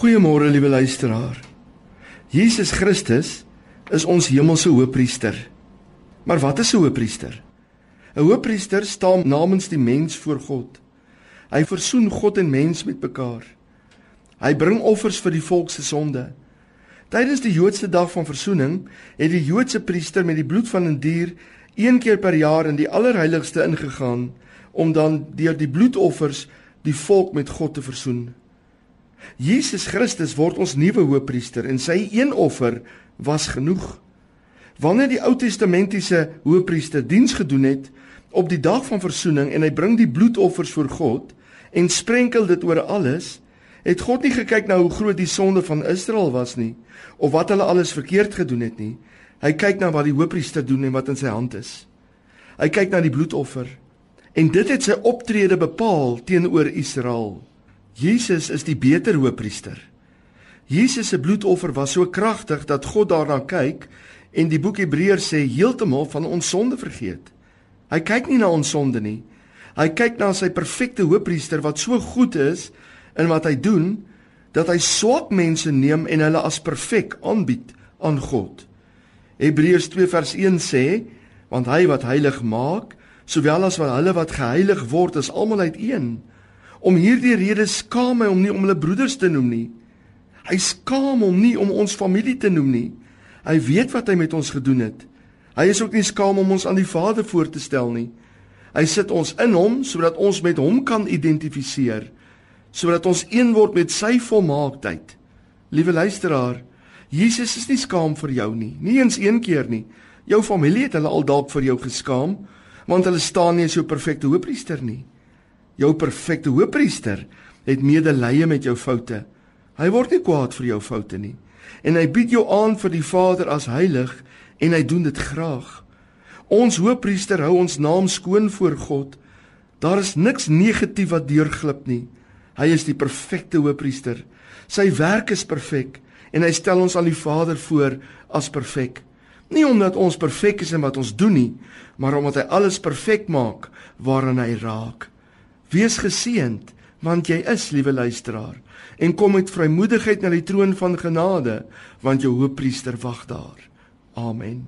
Goeiemôre liewe luisteraar. Jesus Christus is ons hemelse hoëpriester. Maar wat is 'n hoëpriester? 'n Hoëpriester staan namens die mens voor God. Hy versoen God en mens met mekaar. Hy bring offers vir die volk se sonde. Tydens die Joodse dag van versoening het die Joodse priester met die bloed van 'n die dier een keer per jaar in die allerheiligste ingegaan om dan deur die bloedoffers die volk met God te versoen. Jesus Christus word ons nuwe hoëpriester en sy een offer was genoeg. Wanneer die Ou Testamentiese hoëpriester diens gedoen het op die dag van verzoening en hy bring die bloedoffers voor God en sprenkel dit oor alles, het God nie gekyk na hoe groot die sonde van Israel was nie of wat hulle alles verkeerd gedoen het nie. Hy kyk na wat die hoëpriester doen en wat in sy hand is. Hy kyk na die bloedoffer en dit het sy optrede bepaal teenoor Israel. Jesus is die beter hoëpriester. Jesus se bloedoffer was so kragtig dat God daarna kyk en die boek Hebreërs sê heeltemal van ons sonde vergeet. Hy kyk nie na ons sonde nie. Hy kyk na sy perfekte hoëpriester wat so goed is in wat hy doen dat hy swak mense neem en hulle as perfek aanbied aan God. Hebreërs 2 vers 1 sê want hy wat heilig maak sowel as wat hulle wat geheilig word is almal uit een. Om hierdie rede skaam hy hom nie om hulle broeders te noem nie. Hy skaam hom nie om ons familie te noem nie. Hy weet wat hy met ons gedoen het. Hy is ook nie skaam om ons aan die Vader voor te stel nie. Hy sit ons in hom sodat ons met hom kan identifiseer, sodat ons een word met sy volmaaktheid. Liewe luisteraar, Jesus is nie skaam vir jou nie, nie eens een keer nie. Jou familie het hulle al dalk vir jou geskaam, want hulle staan nie so perfekte hoëpriester nie jou perfekte hoëpriester het medelee met jou foute. Hy word nie kwaad vir jou foute nie en hy bied jou aan vir die Vader as heilig en hy doen dit graag. Ons hoëpriester hou ons naam skoon voor God. Daar is niks negatief wat deurglip nie. Hy is die perfekte hoëpriester. Sy werk is perfek en hy stel ons aan die Vader voor as perfek. Nie omdat ons perfek is in wat ons doen nie, maar omdat hy alles perfek maak waaraan hy raak. Wees geseënd, want jy is, liewe luisteraar, en kom met vrymoedigheid na die troon van genade, want jou hoëpriester wag daar. Amen.